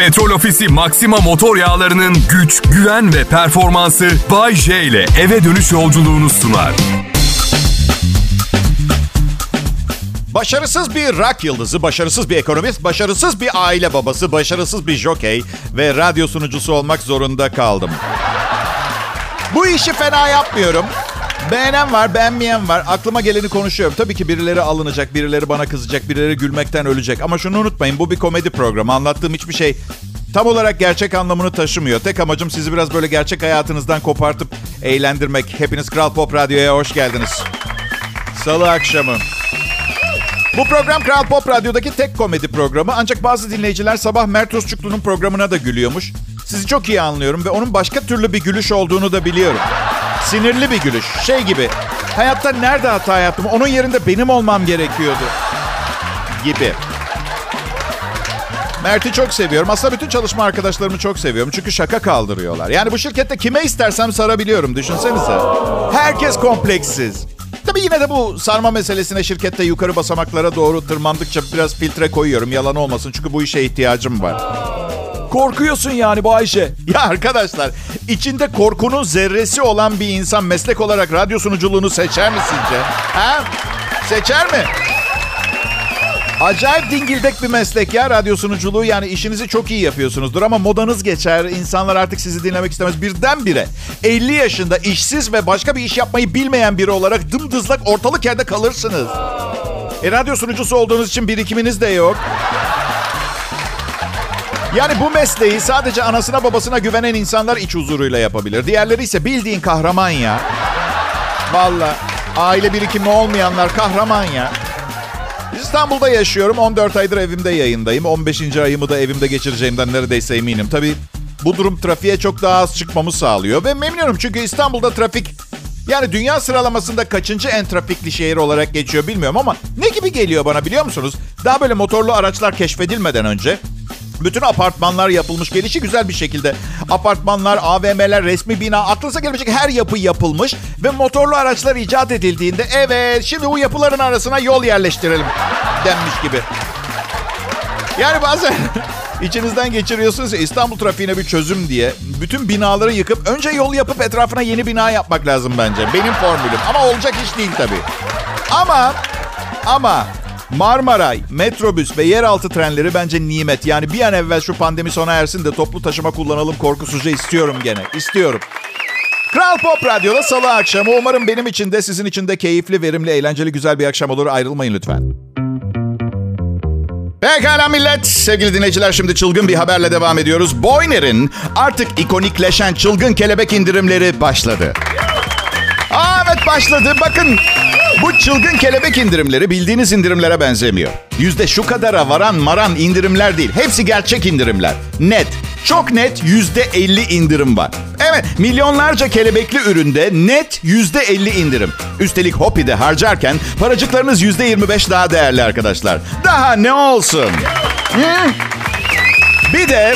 Petrol Ofisi Maxima motor yağlarının güç, güven ve performansı Bay J ile eve dönüş yolculuğunu sunar. Başarısız bir rock yıldızı, başarısız bir ekonomist, başarısız bir aile babası, başarısız bir jokey ve radyo sunucusu olmak zorunda kaldım. Bu işi fena yapmıyorum. Beğenen var, beğenmeyen var. Aklıma geleni konuşuyorum. Tabii ki birileri alınacak, birileri bana kızacak, birileri gülmekten ölecek. Ama şunu unutmayın, bu bir komedi programı. Anlattığım hiçbir şey tam olarak gerçek anlamını taşımıyor. Tek amacım sizi biraz böyle gerçek hayatınızdan kopartıp eğlendirmek. Hepiniz Kral Pop Radyo'ya hoş geldiniz. Salı akşamı. Bu program Kral Pop Radyo'daki tek komedi programı. Ancak bazı dinleyiciler sabah Mert Özçuklu'nun programına da gülüyormuş. Sizi çok iyi anlıyorum ve onun başka türlü bir gülüş olduğunu da biliyorum. Sinirli bir gülüş. Şey gibi. Hayatta nerede hata yaptım? Onun yerinde benim olmam gerekiyordu. Gibi. Mert'i çok seviyorum. Aslında bütün çalışma arkadaşlarımı çok seviyorum. Çünkü şaka kaldırıyorlar. Yani bu şirkette kime istersem sarabiliyorum. Düşünsenize. Herkes kompleksiz. Tabii yine de bu sarma meselesine şirkette yukarı basamaklara doğru tırmandıkça biraz filtre koyuyorum. Yalan olmasın çünkü bu işe ihtiyacım var. Korkuyorsun yani bu Ayşe. Ya arkadaşlar içinde korkunun zerresi olan bir insan meslek olarak radyo sunuculuğunu seçer mi sizce? Ha? Seçer mi? Acayip dingildek bir meslek ya radyo sunuculuğu. Yani işinizi çok iyi yapıyorsunuzdur ama modanız geçer. İnsanlar artık sizi dinlemek istemez. Birdenbire 50 yaşında işsiz ve başka bir iş yapmayı bilmeyen biri olarak dımdızlak ortalık yerde kalırsınız. E radyo sunucusu olduğunuz için birikiminiz de yok. Yani bu mesleği sadece anasına babasına güvenen insanlar iç huzuruyla yapabilir. Diğerleri ise bildiğin kahraman ya. Valla aile birikimi olmayanlar kahraman ya. İstanbul'da yaşıyorum. 14 aydır evimde yayındayım. 15. ayımı da evimde geçireceğimden neredeyse eminim. Tabii bu durum trafiğe çok daha az çıkmamı sağlıyor. Ve memnunum çünkü İstanbul'da trafik... Yani dünya sıralamasında kaçıncı en trafikli şehir olarak geçiyor bilmiyorum ama ne gibi geliyor bana biliyor musunuz? Daha böyle motorlu araçlar keşfedilmeden önce bütün apartmanlar yapılmış gelişi güzel bir şekilde. Apartmanlar, AVM'ler, resmi bina, aklınıza gelebilecek her yapı yapılmış. Ve motorlu araçlar icat edildiğinde evet şimdi bu yapıların arasına yol yerleştirelim denmiş gibi. Yani bazen içinizden geçiriyorsunuz ya İstanbul trafiğine bir çözüm diye. Bütün binaları yıkıp önce yol yapıp etrafına yeni bina yapmak lazım bence. Benim formülüm ama olacak iş değil tabii. Ama ama Marmaray, metrobüs ve yeraltı trenleri bence nimet. Yani bir an evvel şu pandemi sona ersin de toplu taşıma kullanalım korkusuzca istiyorum gene. İstiyorum. Kral Pop Radyo'da salı akşamı. Umarım benim için de sizin için de keyifli, verimli, eğlenceli, güzel bir akşam olur. Ayrılmayın lütfen. Pekala millet. Sevgili dinleyiciler şimdi çılgın bir haberle devam ediyoruz. Boyner'in artık ikonikleşen çılgın kelebek indirimleri başladı. Aa evet başladı. Bakın bu çılgın kelebek indirimleri bildiğiniz indirimlere benzemiyor. Yüzde şu kadara varan maran indirimler değil. Hepsi gerçek indirimler. Net. Çok net yüzde elli indirim var. Evet milyonlarca kelebekli üründe net yüzde elli indirim. Üstelik Hopi'de harcarken paracıklarınız yüzde yirmi beş daha değerli arkadaşlar. Daha ne olsun? Bir de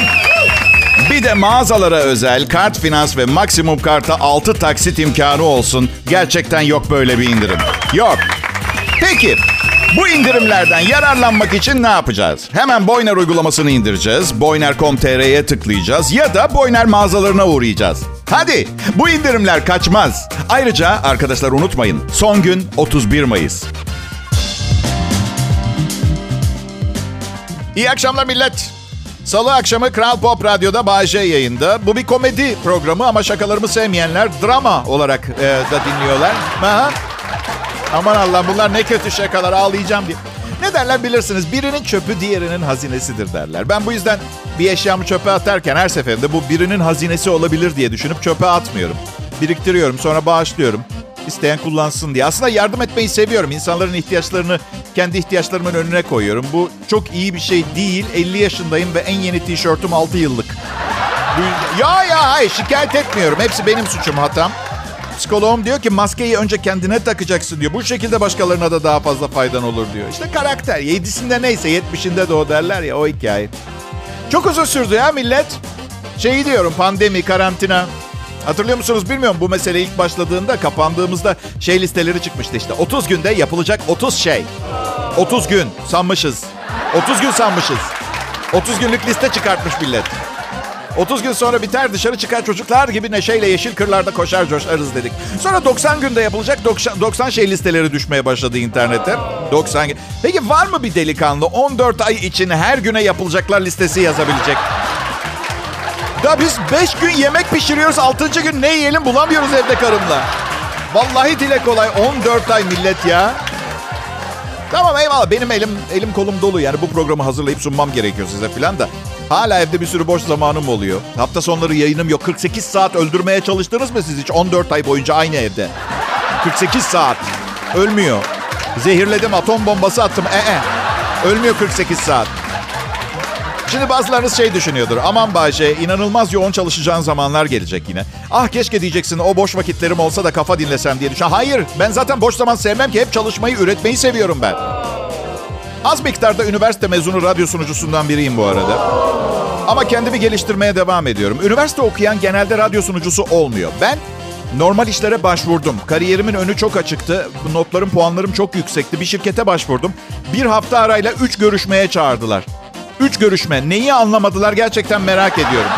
bir de mağazalara özel kart finans ve maksimum karta 6 taksit imkanı olsun. Gerçekten yok böyle bir indirim. Yok. Peki bu indirimlerden yararlanmak için ne yapacağız? Hemen Boyner uygulamasını indireceğiz. Boyner.com.tr'ye tıklayacağız ya da Boyner mağazalarına uğrayacağız. Hadi bu indirimler kaçmaz. Ayrıca arkadaşlar unutmayın son gün 31 Mayıs. İyi akşamlar millet. Salı akşamı Kral Pop Radyo'da Bağcay yayında. Bu bir komedi programı ama şakalarımı sevmeyenler drama olarak e, da dinliyorlar. Aha. Aman Allah'ım bunlar ne kötü şakalar ağlayacağım diye. Ne derler bilirsiniz birinin çöpü diğerinin hazinesidir derler. Ben bu yüzden bir eşyamı çöpe atarken her seferinde bu birinin hazinesi olabilir diye düşünüp çöpe atmıyorum. Biriktiriyorum sonra bağışlıyorum. İsteyen kullansın diye. Aslında yardım etmeyi seviyorum. İnsanların ihtiyaçlarını kendi ihtiyaçlarımın önüne koyuyorum. Bu çok iyi bir şey değil. 50 yaşındayım ve en yeni tişörtüm 6 yıllık. Ya ya hayır şikayet etmiyorum. Hepsi benim suçum hatam. Psikoloğum diyor ki maskeyi önce kendine takacaksın diyor. Bu şekilde başkalarına da daha fazla faydan olur diyor. İşte karakter. Yedisinde neyse yetmişinde de o derler ya o hikaye. Çok uzun sürdü ya millet. Şeyi diyorum pandemi, karantina. Hatırlıyor musunuz bilmiyorum bu mesele ilk başladığında kapandığımızda şey listeleri çıkmıştı işte. 30 günde yapılacak 30 şey. 30 gün sanmışız. 30 gün sanmışız. 30 günlük liste çıkartmış millet. 30 gün sonra biter dışarı çıkar çocuklar gibi neşeyle yeşil kırlarda koşar coşarız dedik. Sonra 90 günde yapılacak 90, 90 şey listeleri düşmeye başladı internette. 90 gün. Peki var mı bir delikanlı 14 ay için her güne yapılacaklar listesi yazabilecek? Da biz 5 gün yemek pişiriyoruz 6. gün ne yiyelim bulamıyoruz evde karımla. Vallahi dile kolay 14 ay millet ya. Tamam eyvallah benim elim elim kolum dolu yani bu programı hazırlayıp sunmam gerekiyor size filan da. Hala evde bir sürü boş zamanım oluyor. Hafta sonları yayınım yok. 48 saat öldürmeye çalıştınız mı siz hiç? 14 ay boyunca aynı evde. 48 saat. Ölmüyor. Zehirledim atom bombası attım. Ee. Ölmüyor 48 saat. Şimdi bazılarınız şey düşünüyordur. Aman Bayce inanılmaz yoğun çalışacağın zamanlar gelecek yine. Ah keşke diyeceksin o boş vakitlerim olsa da kafa dinlesem diye düşün. Hayır ben zaten boş zaman sevmem ki hep çalışmayı üretmeyi seviyorum ben. Az miktarda üniversite mezunu radyo sunucusundan biriyim bu arada. Ama kendimi geliştirmeye devam ediyorum. Üniversite okuyan genelde radyo sunucusu olmuyor. Ben normal işlere başvurdum. Kariyerimin önü çok açıktı. Notlarım, puanlarım çok yüksekti. Bir şirkete başvurdum. Bir hafta arayla üç görüşmeye çağırdılar. Üç görüşme. Neyi anlamadılar gerçekten merak ediyorum.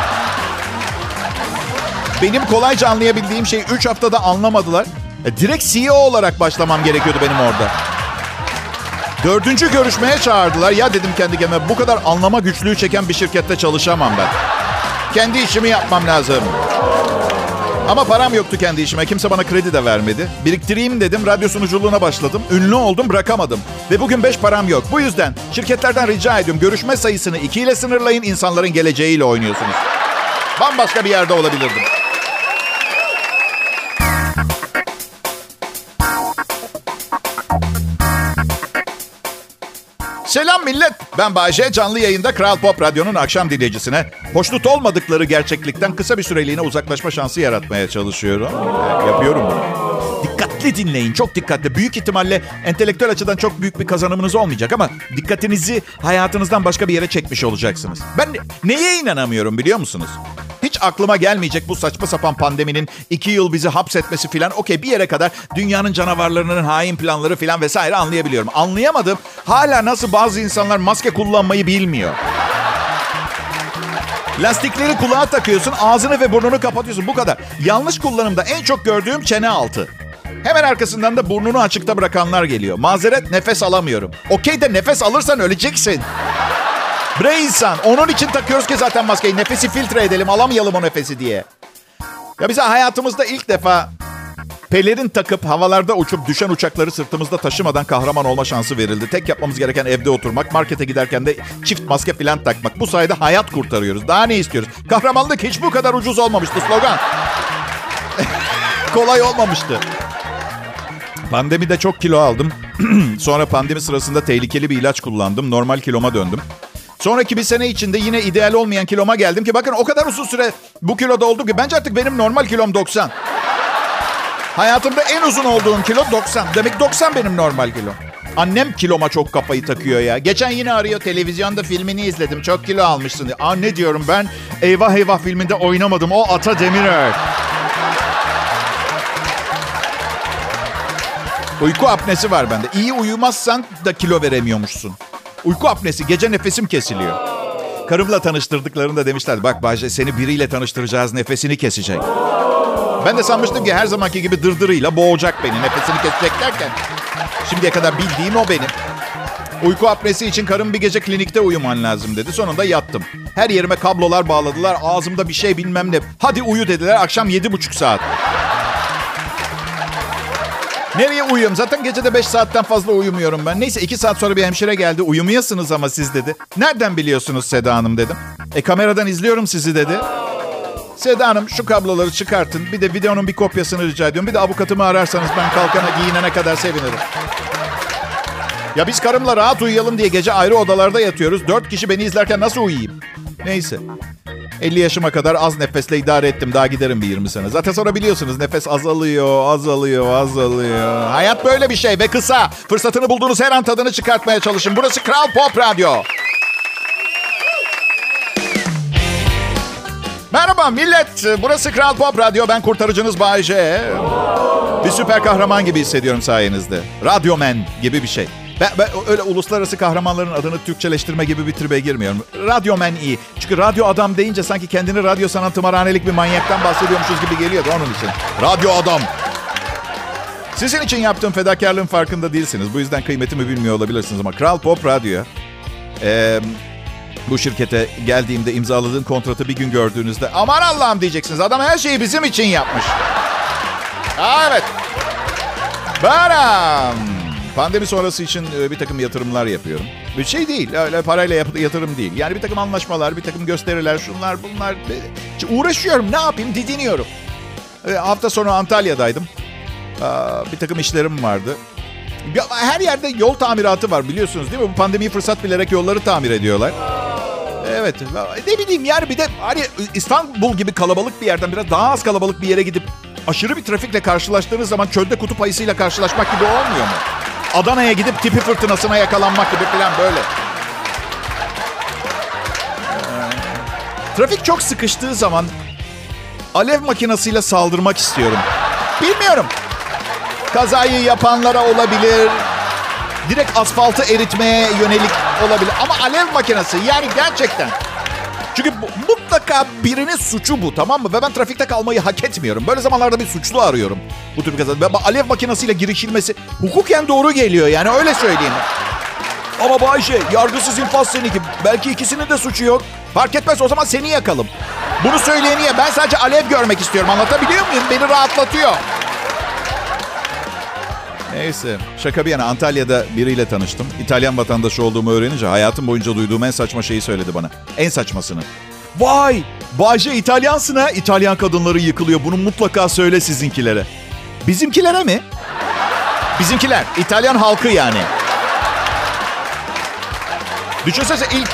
Benim kolayca anlayabildiğim şey üç haftada anlamadılar. E, direkt CEO olarak başlamam gerekiyordu benim orada. Dördüncü görüşmeye çağırdılar. Ya dedim kendi kendime bu kadar anlama güçlüğü çeken bir şirkette çalışamam ben. Kendi işimi yapmam lazım. Ama param yoktu kendi işime. Kimse bana kredi de vermedi. Biriktireyim dedim. Radyo sunuculuğuna başladım. Ünlü oldum bırakamadım. Ve bugün beş param yok. Bu yüzden şirketlerden rica ediyorum. Görüşme sayısını iki ile sınırlayın. insanların geleceğiyle oynuyorsunuz. Bambaşka bir yerde olabilirdim. Selam millet. Ben Bayece. Canlı yayında Kral Pop Radyo'nun akşam dinleyicisine hoşnut olmadıkları gerçeklikten kısa bir süreliğine uzaklaşma şansı yaratmaya çalışıyorum. Yapıyorum bunu. Dikkatli dinleyin, çok dikkatli. Büyük ihtimalle entelektüel açıdan çok büyük bir kazanımınız olmayacak ama dikkatinizi hayatınızdan başka bir yere çekmiş olacaksınız. Ben neye inanamıyorum biliyor musunuz? Hiç aklıma gelmeyecek bu saçma sapan pandeminin iki yıl bizi hapsetmesi filan. Okey bir yere kadar dünyanın canavarlarının hain planları filan vesaire anlayabiliyorum. Anlayamadım. Hala nasıl bazı insanlar maske kullanmayı bilmiyor. Lastikleri kulağa takıyorsun, ağzını ve burnunu kapatıyorsun. Bu kadar. Yanlış kullanımda en çok gördüğüm çene altı. Hemen arkasından da burnunu açıkta bırakanlar geliyor. Mazeret nefes alamıyorum. Okey de nefes alırsan öleceksin. Bre insan. Onun için takıyoruz ki zaten maskeyi. Nefesi filtre edelim, alamayalım o nefesi diye. Ya bize hayatımızda ilk defa pelerin takıp havalarda uçup düşen uçakları sırtımızda taşımadan kahraman olma şansı verildi. Tek yapmamız gereken evde oturmak, markete giderken de çift maske falan takmak. Bu sayede hayat kurtarıyoruz. Daha ne istiyoruz? Kahramanlık hiç bu kadar ucuz olmamıştı slogan. Kolay olmamıştı. Pandemide çok kilo aldım. Sonra pandemi sırasında tehlikeli bir ilaç kullandım. Normal kiloma döndüm. Sonraki bir sene içinde yine ideal olmayan kiloma geldim ki bakın o kadar uzun süre bu kiloda oldum ki bence artık benim normal kilom 90. Hayatımda en uzun olduğum kilo 90. Demek 90 benim normal kilom. Annem kiloma çok kafayı takıyor ya. Geçen yine arıyor televizyonda filmini izledim. Çok kilo almışsın diye. Aa ne diyorum ben? Eyvah eyvah filminde oynamadım. O Ata Demirer. Uyku apnesi var bende. İyi uyumazsan da kilo veremiyormuşsun. Uyku apnesi. Gece nefesim kesiliyor. Karımla tanıştırdıklarında demişler bak Bahçe seni biriyle tanıştıracağız nefesini kesecek. Ben de sanmıştım ki her zamanki gibi dırdırıyla boğacak beni. Nefesini kesecek derken. Şimdiye kadar bildiğim o benim. Uyku apnesi için karım bir gece klinikte uyuman lazım dedi. Sonunda yattım. Her yerime kablolar bağladılar. Ağzımda bir şey bilmem ne. Hadi uyu dediler. Akşam yedi buçuk saat. Nereye uyuyorum? Zaten gecede 5 saatten fazla uyumuyorum ben. Neyse 2 saat sonra bir hemşire geldi. Uyumuyorsunuz ama siz dedi. Nereden biliyorsunuz Seda Hanım dedim. E kameradan izliyorum sizi dedi. Seda Hanım şu kabloları çıkartın. Bir de videonun bir kopyasını rica ediyorum. Bir de avukatımı ararsanız ben kalkana giyinene kadar sevinirim. Ya biz karımla rahat uyuyalım diye gece ayrı odalarda yatıyoruz. Dört kişi beni izlerken nasıl uyuyayım? Neyse. 50 yaşıma kadar az nefesle idare ettim. Daha giderim bir 20 sene. Zaten sonra biliyorsunuz nefes azalıyor, azalıyor, azalıyor. Hayat böyle bir şey ve kısa. Fırsatını bulduğunuz her an tadını çıkartmaya çalışın. Burası Kral Pop Radyo. Merhaba millet. Burası Kral Pop Radyo. Ben kurtarıcınız Bayece. Bir süper kahraman gibi hissediyorum sayenizde. Radyomen gibi bir şey. Ben, ben öyle uluslararası kahramanların adını Türkçeleştirme gibi bir tribe girmiyorum. Radyomen iyi. Çünkü radyo adam deyince sanki kendini radyo sanat tımarhanelik bir manyaktan bahsediyormuşuz gibi geliyordu onun için. Radyo adam. Sizin için yaptığım fedakarlığın farkında değilsiniz. Bu yüzden kıymetimi bilmiyor olabilirsiniz ama Kral Pop Radyo e, bu şirkete geldiğimde imzaladığım kontratı bir gün gördüğünüzde aman Allah'ım diyeceksiniz. Adam her şeyi bizim için yapmış. Evet. Baram. Pandemi sonrası için e, bir takım yatırımlar yapıyorum. Bir şey değil, öyle parayla yap- yatırım değil. Yani bir takım anlaşmalar, bir takım gösteriler, şunlar bunlar. E, Uğraşıyorum, ne yapayım, didiniyorum. E, Hafta sonu Antalya'daydım. Bir takım işlerim vardı. Her yerde yol tamiratı var biliyorsunuz değil mi? Bu pandemiyi fırsat bilerek yolları tamir ediyorlar. Evet. Ne bileyim yani bir de hani İstanbul gibi kalabalık bir yerden biraz daha az kalabalık bir yere gidip aşırı bir trafikle karşılaştığınız zaman çölde kutup ayısıyla karşılaşmak gibi olmuyor mu? Adana'ya gidip tipi fırtınasına yakalanmak gibi falan böyle. Trafik çok sıkıştığı zaman alev makinesiyle saldırmak istiyorum. Bilmiyorum. Kazayı yapanlara olabilir. Direkt asfaltı eritmeye yönelik olabilir. Ama alev makinesi yani gerçekten. Çünkü bu- mutlaka birinin suçu bu tamam mı? Ve ben trafikte kalmayı hak etmiyorum. Böyle zamanlarda bir suçlu arıyorum. Bu tür bir kaza. Ve alev makinesiyle girişilmesi hukuken doğru geliyor yani öyle söyleyeyim. Ama Bayşe yargısız infaz seninki. Belki ikisinin de suçu yok. Fark etmez o zaman seni yakalım. Bunu söyleyeni ya ben sadece alev görmek istiyorum. Anlatabiliyor muyum? Beni rahatlatıyor. Neyse şaka bir yana Antalya'da biriyle tanıştım. İtalyan vatandaşı olduğumu öğrenince hayatım boyunca duyduğum en saçma şeyi söyledi bana. En saçmasını. Vay Bayce İtalyansın ha. İtalyan kadınları yıkılıyor. Bunu mutlaka söyle sizinkilere. Bizimkilere mi? Bizimkiler. İtalyan halkı yani. Düşünsene ilk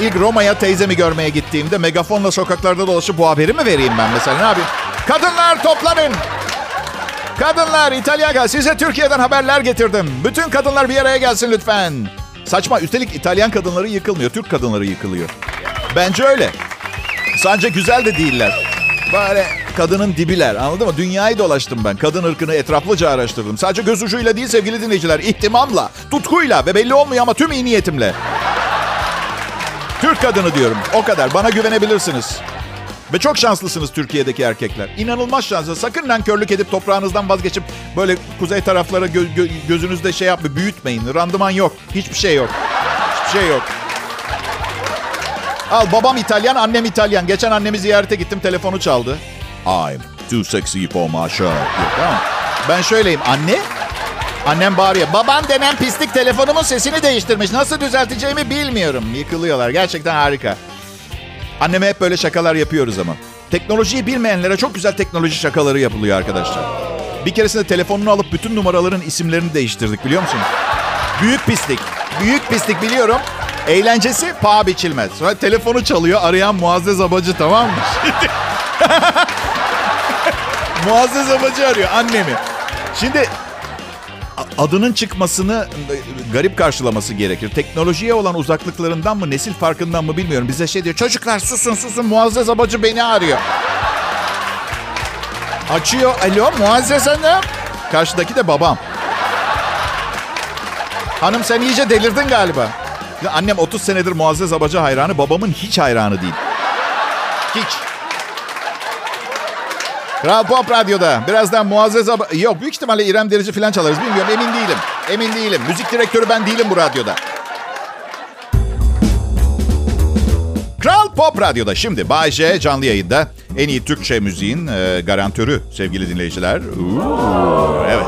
ilk Roma'ya teyzemi görmeye gittiğimde megafonla sokaklarda dolaşıp bu haberi mi vereyim ben mesela ne yapayım? Kadınlar toplanın. Kadınlar İtalya size Türkiye'den haberler getirdim. Bütün kadınlar bir araya gelsin lütfen. Saçma üstelik İtalyan kadınları yıkılmıyor. Türk kadınları yıkılıyor. Bence öyle. Sadece güzel de değiller. Böyle kadının dibiler anladın mı? Dünyayı dolaştım ben. Kadın ırkını etraflıca araştırdım. Sadece göz ucuyla değil sevgili dinleyiciler. ihtimamla, tutkuyla ve belli olmuyor ama tüm iyi niyetimle. Türk kadını diyorum. O kadar. Bana güvenebilirsiniz. Ve çok şanslısınız Türkiye'deki erkekler. İnanılmaz şanslı. Sakın nankörlük edip toprağınızdan vazgeçip böyle kuzey taraflara gö- gö- gözünüzde şey yapma, büyütmeyin. Randıman yok. Hiçbir şey yok. Hiçbir şey yok. Al babam İtalyan, annem İtalyan. Geçen annemi ziyarete gittim, telefonu çaldı. I'm too sexy for my diyor, Tamam. Ben şöyleyim. Anne? Annem bağırıyor. Baban denen pislik telefonumun sesini değiştirmiş. Nasıl düzelteceğimi bilmiyorum. Yıkılıyorlar. Gerçekten harika. Anneme hep böyle şakalar yapıyoruz ama. Teknolojiyi bilmeyenlere çok güzel teknoloji şakaları yapılıyor arkadaşlar. Bir keresinde telefonunu alıp bütün numaraların isimlerini değiştirdik biliyor musun? Büyük pislik. Büyük pislik biliyorum. Eğlencesi paha biçilmez. Sonra telefonu çalıyor arayan Muazzez Abacı tamam mı? Muazzez Abacı arıyor annemi. Şimdi adının çıkmasını garip karşılaması gerekir. Teknolojiye olan uzaklıklarından mı, nesil farkından mı bilmiyorum. Bize şey diyor, çocuklar susun susun Muazzez Abacı beni arıyor. Açıyor, alo Muazzez Hanım. Karşıdaki de babam. Hanım sen iyice delirdin galiba. Annem 30 senedir Muazzez Abacı hayranı, babamın hiç hayranı değil. Hiç. Kral Pop Radyo'da. Birazdan Muazzez Ab... Yok büyük ihtimalle İrem Derici falan çalarız. Bilmiyorum emin değilim. Emin değilim. Müzik direktörü ben değilim bu radyoda. Kral Pop Radyo'da şimdi Bay J canlı yayında en iyi Türkçe müziğin e, garantörü sevgili dinleyiciler. Uuu, evet.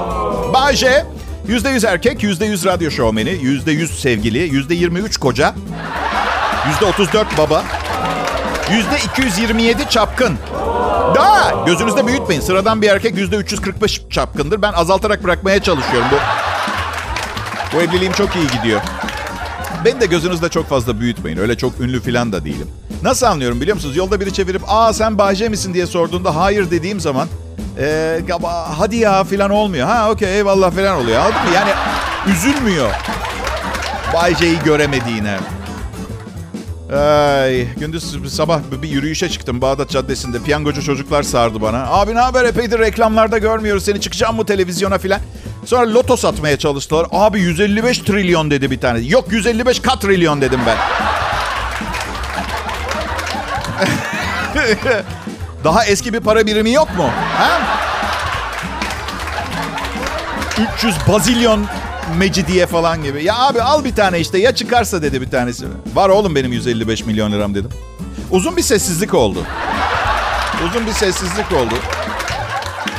Bay J %100 erkek, %100 radyo şovmeni, %100 sevgili, %23 koca, %34 baba, %227 çapkın. Daha gözünüzde büyütmeyin. Sıradan bir erkek %345 çapkındır. Ben azaltarak bırakmaya çalışıyorum. Bu, bu evliliğim çok iyi gidiyor. Beni de gözünüzde çok fazla büyütmeyin. Öyle çok ünlü falan da değilim. Nasıl anlıyorum biliyor musunuz? Yolda biri çevirip aa sen Bahçe misin diye sorduğunda hayır dediğim zaman ee, hadi ya falan olmuyor. Ha okey eyvallah falan oluyor. Anladın mı? Yani üzülmüyor. Bayce'yi göremediğine. Ay, gündüz sabah bir yürüyüşe çıktım Bağdat Caddesi'nde. Piyangocu çocuklar sardı bana. Abi ne haber epeydir reklamlarda görmüyoruz seni çıkacağım mı televizyona filan. Sonra loto satmaya çalıştılar. Abi 155 trilyon dedi bir tane. Yok 155 katrilyon dedim ben. Daha eski bir para birimi yok mu? Ha? 300 bazilyon mecidiye falan gibi. Ya abi al bir tane işte ya çıkarsa dedi bir tanesi. Var oğlum benim 155 milyon liram dedim. Uzun bir sessizlik oldu. Uzun bir sessizlik oldu.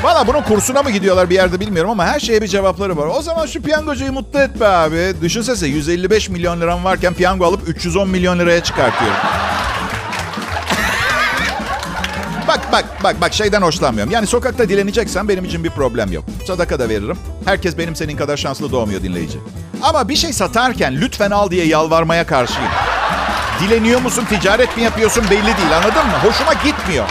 Valla bunun kursuna mı gidiyorlar bir yerde bilmiyorum ama her şeye bir cevapları var. O zaman şu piyangocuyu mutlu et be abi. Düşünsene 155 milyon liram varken piyango alıp 310 milyon liraya çıkartıyorum. Bak bak bak bak şeyden hoşlanmıyorum. Yani sokakta dileneceksen benim için bir problem yok. Sadaka da veririm. Herkes benim senin kadar şanslı doğmuyor dinleyici. Ama bir şey satarken lütfen al diye yalvarmaya karşıyım. Dileniyor musun, ticaret mi yapıyorsun belli değil anladın mı? Hoşuma gitmiyor.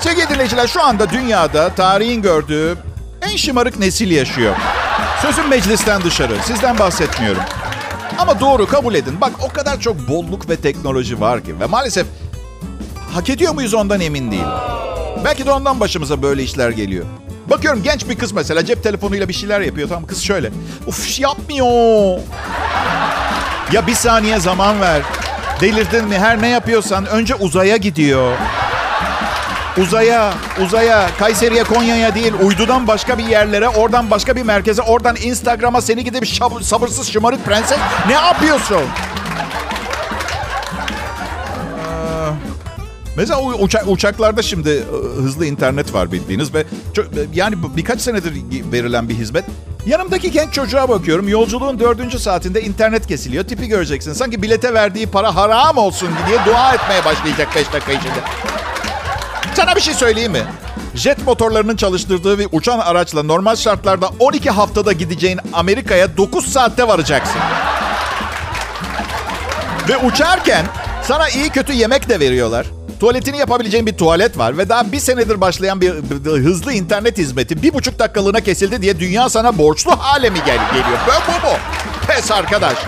Sevgili dinleyiciler şu anda dünyada tarihin gördüğü en şımarık nesil yaşıyor. Sözüm meclisten dışarı. Sizden bahsetmiyorum. Ama doğru kabul edin. Bak o kadar çok bolluk ve teknoloji var ki. Ve maalesef hak ediyor muyuz ondan emin değilim. Belki de ondan başımıza böyle işler geliyor. Bakıyorum genç bir kız mesela cep telefonuyla bir şeyler yapıyor. Tamam kız şöyle. Uf yapmıyor. Ya bir saniye zaman ver. Delirdin mi? Her ne yapıyorsan önce uzaya gidiyor. Uzaya, uzaya, Kayseri'ye, Konya'ya değil, uydudan başka bir yerlere, oradan başka bir merkeze, oradan Instagram'a seni gidip şab- sabırsız şımarık prenses. Ne yapıyorsun? Mesela uça- uçaklarda şimdi e, hızlı internet var bildiğiniz ve çok, yani bu birkaç senedir verilen bir hizmet. Yanımdaki genç çocuğa bakıyorum. Yolculuğun dördüncü saatinde internet kesiliyor. Tipi göreceksin. Sanki bilete verdiği para haram olsun diye dua etmeye başlayacak 5 dakika içinde. Sana bir şey söyleyeyim mi? Jet motorlarının çalıştırdığı bir uçan araçla normal şartlarda 12 haftada gideceğin Amerika'ya 9 saatte varacaksın. Ve uçarken sana iyi kötü yemek de veriyorlar. Tuvaletini yapabileceğin bir tuvalet var ve daha bir senedir başlayan bir, hızlı internet hizmeti bir buçuk dakikalığına kesildi diye dünya sana borçlu hale mi gel geliyor? Ben bu mu? Pes arkadaş.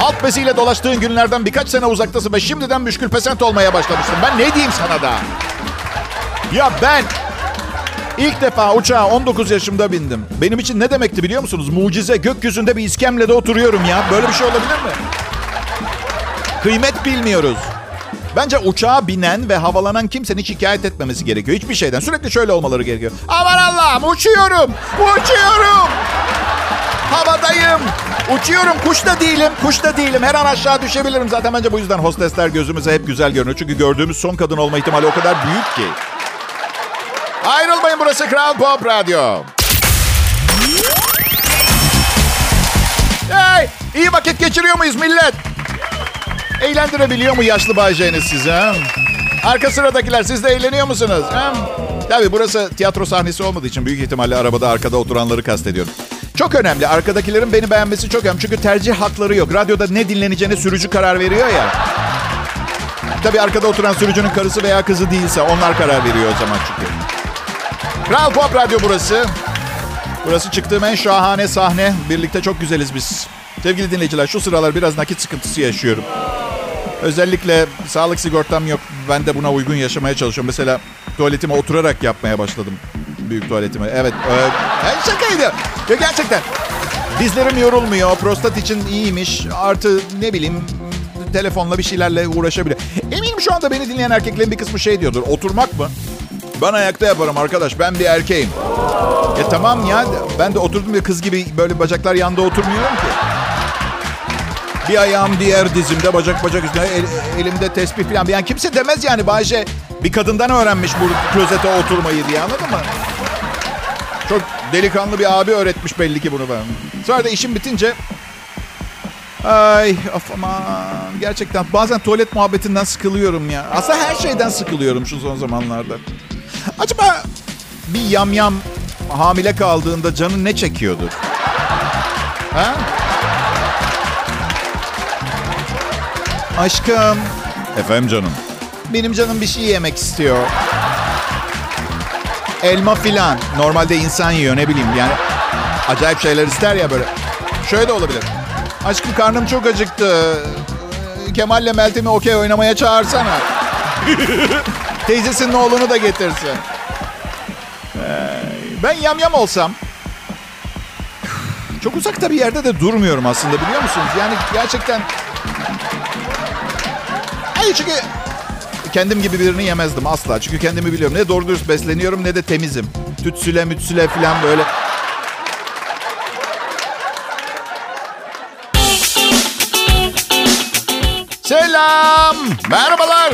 Alt besiyle dolaştığın günlerden birkaç sene uzaktasın ve şimdiden müşkül pesent olmaya başlamışsın. Ben ne diyeyim sana da? Ya ben ilk defa uçağa 19 yaşımda bindim. Benim için ne demekti biliyor musunuz? Mucize gökyüzünde bir iskemlede oturuyorum ya. Böyle bir şey olabilir mi? Kıymet bilmiyoruz. Bence uçağa binen ve havalanan kimsenin şikayet etmemesi gerekiyor. Hiçbir şeyden. Sürekli şöyle olmaları gerekiyor. Aman Allah'ım uçuyorum. Uçuyorum. Havadayım. Uçuyorum. Kuş da değilim. Kuş da değilim. Her an aşağı düşebilirim. Zaten bence bu yüzden hostesler gözümüze hep güzel görünüyor. Çünkü gördüğümüz son kadın olma ihtimali o kadar büyük ki. Ayrılmayın burası Kral Pop Radyo. Hey, iyi vakit geçiriyor muyuz millet? Eğlendirebiliyor mu yaşlı baycayınız sizi? Ha? Arka sıradakiler siz de eğleniyor musunuz? Ha? Tabii burası tiyatro sahnesi olmadığı için büyük ihtimalle arabada arkada oturanları kastediyorum. Çok önemli. Arkadakilerin beni beğenmesi çok önemli. Çünkü tercih hakları yok. Radyoda ne dinleneceğine sürücü karar veriyor ya. Tabii arkada oturan sürücünün karısı veya kızı değilse onlar karar veriyor o zaman çünkü. Kral Pop Radyo burası. Burası çıktığım en şahane sahne. Birlikte çok güzeliz biz. Sevgili dinleyiciler şu sıralar biraz nakit sıkıntısı yaşıyorum. Özellikle sağlık sigortam yok. Ben de buna uygun yaşamaya çalışıyorum. Mesela tuvaletime oturarak yapmaya başladım. Büyük tuvaletime. Evet. E, şakaydı. Ya gerçekten. Dizlerim yorulmuyor. Prostat için iyiymiş. Artı ne bileyim telefonla bir şeylerle uğraşabilir. Eminim şu anda beni dinleyen erkeklerin bir kısmı şey diyordur. Oturmak mı? Ben ayakta yaparım arkadaş. Ben bir erkeğim. E tamam ya. Ben de oturdum ya kız gibi böyle bacaklar yanda oturmuyorum ki. Bir ayağım diğer dizimde, bacak bacak üstüne, el- elimde tesbih falan. Yani kimse demez yani Bayşe bir kadından öğrenmiş bu klozete oturmayı diye anladın mı? Çok delikanlı bir abi öğretmiş belli ki bunu bana. Sonra da işim bitince Ay of aman gerçekten bazen tuvalet muhabbetinden sıkılıyorum ya. Aslında her şeyden sıkılıyorum şu son zamanlarda. Acaba bir yamyam hamile kaldığında canı ne çekiyordur? Ha? Aşkım. Efendim canım. Benim canım bir şey yemek istiyor. Elma filan. Normalde insan yiyor ne bileyim yani. Acayip şeyler ister ya böyle. Şöyle de olabilir. Aşkım karnım çok acıktı. Ee, Kemal'le Meltem'i okey oynamaya çağırsana. Teyzesinin oğlunu da getirsin. Ay, Ben yamyam olsam çok uzakta bir yerde de durmuyorum aslında biliyor musunuz? Yani gerçekten... Hayır çünkü kendim gibi birini yemezdim asla. Çünkü kendimi biliyorum. Ne doğru dürüst besleniyorum ne de temizim. Tütsüle mütsüle falan böyle. Selam. Merhabalar.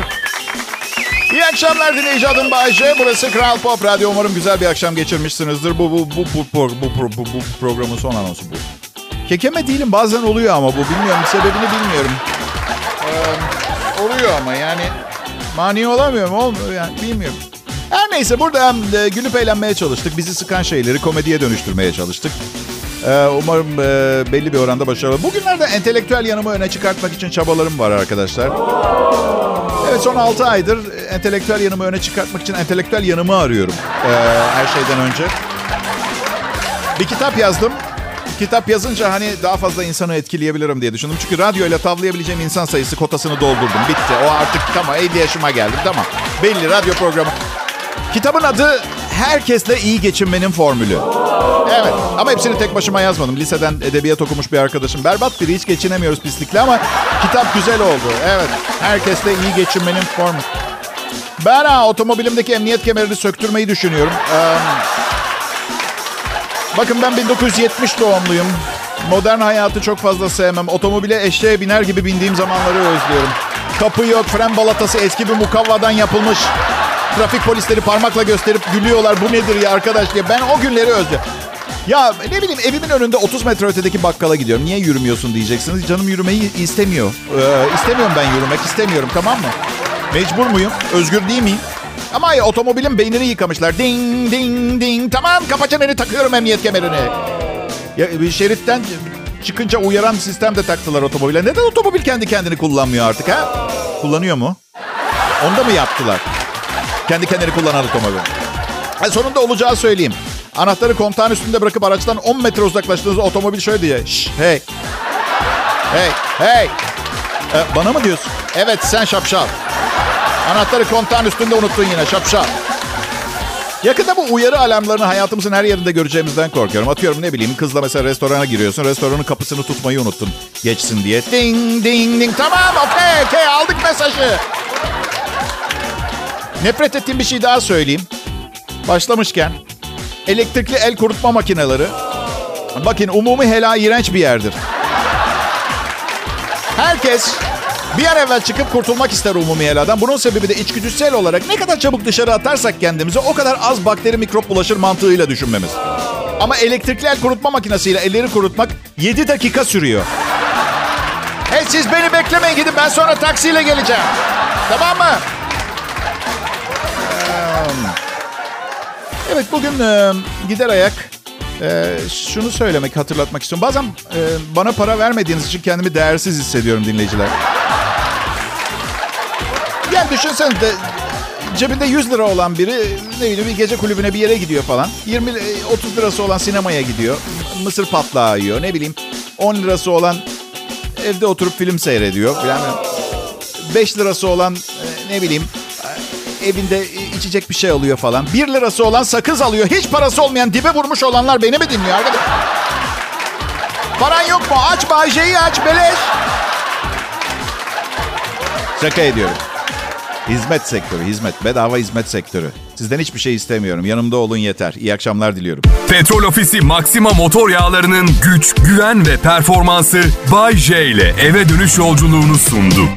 İyi akşamlar dinleyici adım Bayce. Burası Kral Pop Radyo. Umarım güzel bir akşam geçirmişsinizdir. Bu bu bu bu bu, bu, bu, bu programın son anonsu bu. Kekeme değilim bazen oluyor ama bu bilmiyorum sebebini bilmiyorum. Ee, oluyor ama yani mani olamıyorum olmuyor yani bilmiyorum. Her neyse burada e, gülüp eğlenmeye çalıştık. Bizi sıkan şeyleri komediye dönüştürmeye çalıştık. Ee, umarım e, belli bir oranda başarılı. Bugünlerde entelektüel yanımı öne çıkartmak için çabalarım var arkadaşlar. Evet son 6 aydır entelektüel yanımı öne çıkartmak için entelektüel yanımı arıyorum. Ee, her şeyden önce. Bir kitap yazdım. Kitap yazınca hani daha fazla insanı etkileyebilirim diye düşündüm. Çünkü radyoyla tavlayabileceğim insan sayısı kotasını doldurdum. Bitti. O artık tamam 50 yaşıma geldim. Tamam. Belli radyo programı. Kitabın adı Herkesle iyi geçinmenin formülü. Evet ama hepsini tek başıma yazmadım. Liseden edebiyat okumuş bir arkadaşım. Berbat biri hiç geçinemiyoruz pislikle ama kitap güzel oldu. Evet herkesle iyi geçinmenin formülü. Ben ha, otomobilimdeki emniyet kemerini söktürmeyi düşünüyorum. Ee, bakın ben 1970 doğumluyum. Modern hayatı çok fazla sevmem. Otomobile eşeğe biner gibi bindiğim zamanları özlüyorum. Kapı yok, fren balatası eski bir mukavvadan yapılmış. Trafik polisleri parmakla gösterip gülüyorlar. Bu nedir ya arkadaş diye. Ben o günleri özlüyorum. Ya ne bileyim evimin önünde 30 metre ötedeki bakkala gidiyorum. Niye yürümüyorsun diyeceksiniz. Canım yürümeyi istemiyor. Ee, istemiyorum ben yürümek istemiyorum tamam mı? Mecbur muyum? Özgür değil miyim? Ama ya otomobilin beynini yıkamışlar. Ding ding ding. Tamam kapa çeneni takıyorum emniyet kemerini. Ya bir şeritten çıkınca uyaran sistem de taktılar otomobile. Neden otomobil kendi kendini kullanmıyor artık ha? Kullanıyor mu? Onda mı yaptılar? Kendi kendini kullanan otomobil. Yani sonunda olacağı söyleyeyim. Anahtarı kontağın üstünde bırakıp araçtan 10 metre uzaklaştığınızda otomobil şöyle diye. Şş, hey. Hey, hey. Ee, bana mı diyorsun? Evet sen şapşal. Anahtarı kontağın üstünde unuttun yine şapşal. Yakında bu uyarı alarmlarını hayatımızın her yerinde göreceğimizden korkuyorum. Atıyorum ne bileyim kızla mesela restorana giriyorsun. Restoranın kapısını tutmayı unuttun geçsin diye. Ding ding ding. Tamam okey okey aldık mesajı. Nefret ettiğim bir şey daha söyleyeyim. Başlamışken elektrikli el kurutma makineleri. Bakın umumi helal iğrenç bir yerdir. Herkes bir an evvel çıkıp kurtulmak ister umumi heladan. Bunun sebebi de içgüdüsel olarak ne kadar çabuk dışarı atarsak kendimizi o kadar az bakteri mikrop bulaşır mantığıyla düşünmemiz. Ama elektrikli el kurutma makinesiyle elleri kurutmak 7 dakika sürüyor. Hey siz beni beklemeyin gidin ben sonra taksiyle geleceğim. Tamam mı? Evet bugün e, gider ayak e, şunu söylemek, hatırlatmak istiyorum. Bazen e, bana para vermediğiniz için kendimi değersiz hissediyorum dinleyiciler. Yani düşünsenize cebinde 100 lira olan biri ne bileyim bir gece kulübüne bir yere gidiyor falan. 20 30 lirası olan sinemaya gidiyor. Mısır patlağı yiyor ne bileyim. 10 lirası olan evde oturup film seyrediyor. Yani 5 lirası olan ne bileyim evinde içecek bir şey alıyor falan. 1 lirası olan sakız alıyor. Hiç parası olmayan dibe vurmuş olanlar beni mi dinliyor arkadaş? Paran yok mu? Aç Bayce'yi aç beleş. Şaka ediyorum. Hizmet sektörü, hizmet. Bedava hizmet sektörü. Sizden hiçbir şey istemiyorum. Yanımda olun yeter. İyi akşamlar diliyorum. Petrol Ofisi Maxima motor yağlarının güç, güven ve performansı Bay J ile eve dönüş yolculuğunu sundu.